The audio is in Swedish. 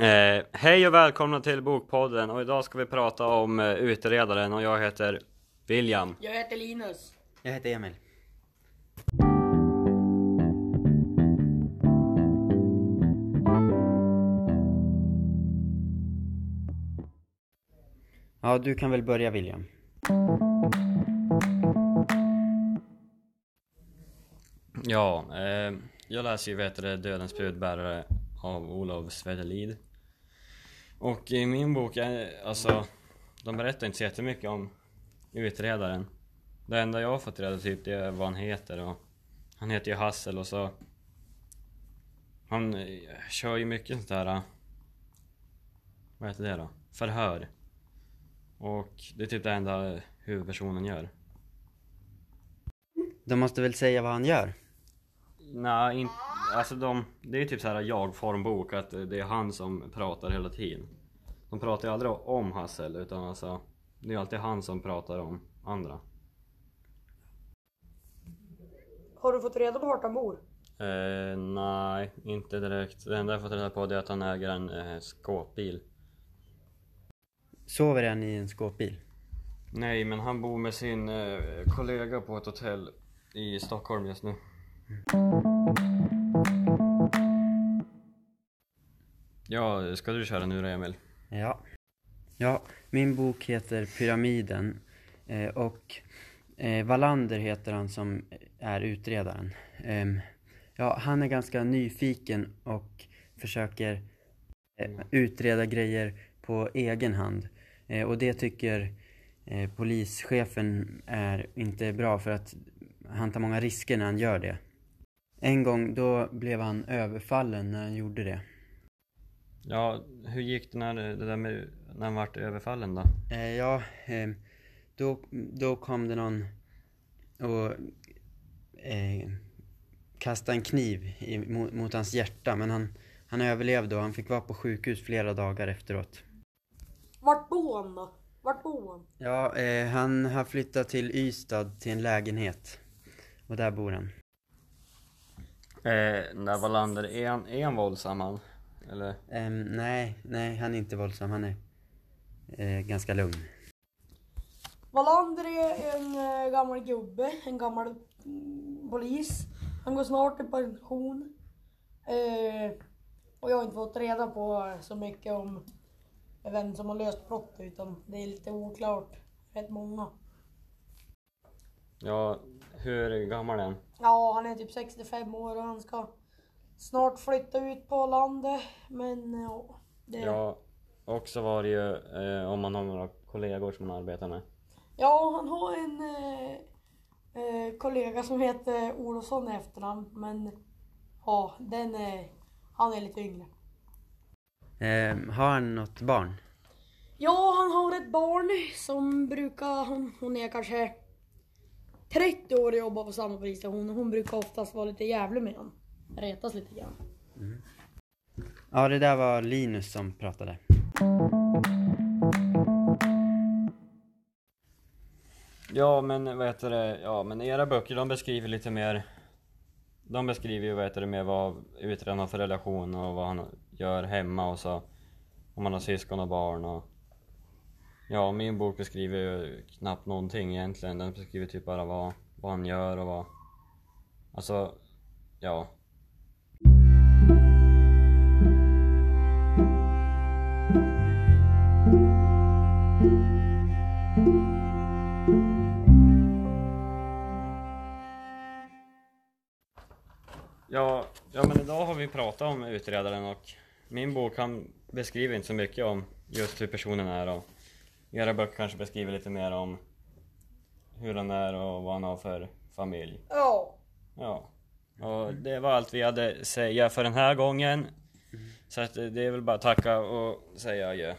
Eh, hej och välkomna till Bokpodden och idag ska vi prata om eh, Utredaren och jag heter William. Jag heter Linus. Jag heter Emil. Ja, du kan väl börja William. Ja, eh, jag läser ju vet du, det, Dödens budbärare av Olof Svedelid. Och i min bok, är, alltså, de berättar inte så jättemycket om utredaren. Det enda jag har fått reda typ det är vad han heter och han heter ju Hassel och så Han eh, kör ju mycket sånt där eh, Vad heter det då? Förhör Och det är typ det enda huvudpersonen gör De måste väl säga vad han gör? Nej, inte, alltså de, det är typ så här jag-formbok att det är han som pratar hela tiden. De pratar ju aldrig om Hassel utan alltså det är alltid han som pratar om andra. Har du fått reda på vart han bor? Eh, nej, inte direkt. Det enda jag fått reda på det är att han äger en eh, skåpbil. Sover han i en skåpbil? Nej, men han bor med sin eh, kollega på ett hotell i Stockholm just nu. Ja, ska du köra nu då Emil? Ja. Ja, min bok heter Pyramiden eh, och eh, Wallander heter han som är utredaren. Ehm, ja, han är ganska nyfiken och försöker eh, utreda grejer på egen hand. Och det tycker polischefen är inte bra för att han tar många risker när han gör det. En gång då blev han överfallen när han gjorde det. Ja, hur gick det när det där med när han vart överfallen då? Eh, ja, eh, då, då kom det någon och eh, kastade en kniv i, mot, mot hans hjärta men han, han överlevde och han fick vara på sjukhus flera dagar efteråt. Vart bor han då? Vart bor han? Ja, eh, han har flyttat till Ystad till en lägenhet och där bor han. Eh, när Wallander, är han, är han våldsam han? Eller? Ehm, nej, nej han är inte våldsam, han är eh, ganska lugn. Wallander är en eh, gammal gubbe, en gammal mm, polis. Han går snart i pension. Eh, och jag har inte fått reda på så mycket om vem som har löst brottet utan det är lite oklart. Rätt många. Ja, hur gammal är han? Ja, han är typ 65 år och han ska snart flytta ut på landet. Men ja, det... Ja, och så var det ju eh, om man har några kollegor som man arbetar med. Ja, han har en eh, eh, kollega som heter Olofsson i efternamn. Men ja, den är, han är lite yngre. Ehm, har han något barn? Ja, han har ett barn som brukar, hon, hon är kanske 30 år och jobbar på samma polisstation och hon brukar oftast vara lite jävlig med honom. Retas lite grann. Ja, det där var Linus som pratade. Ja, men vad heter det? Ja, men era böcker de beskriver lite mer De beskriver ju vad heter det mer vad utredaren har för relation och vad han gör hemma och så Om han har syskon och barn och Ja, min bok beskriver ju knappt någonting egentligen. Den beskriver typ bara vad, vad han gör och vad Alltså, ja Ja, ja men idag har vi pratat om utredaren och min bok han beskriver inte så mycket om just hur personen är och era böcker kanske beskriver lite mer om hur han är och vad han har för familj. Ja. Ja. Och det var allt vi hade att säga för den här gången. Så att det är väl bara att tacka och säga adjö.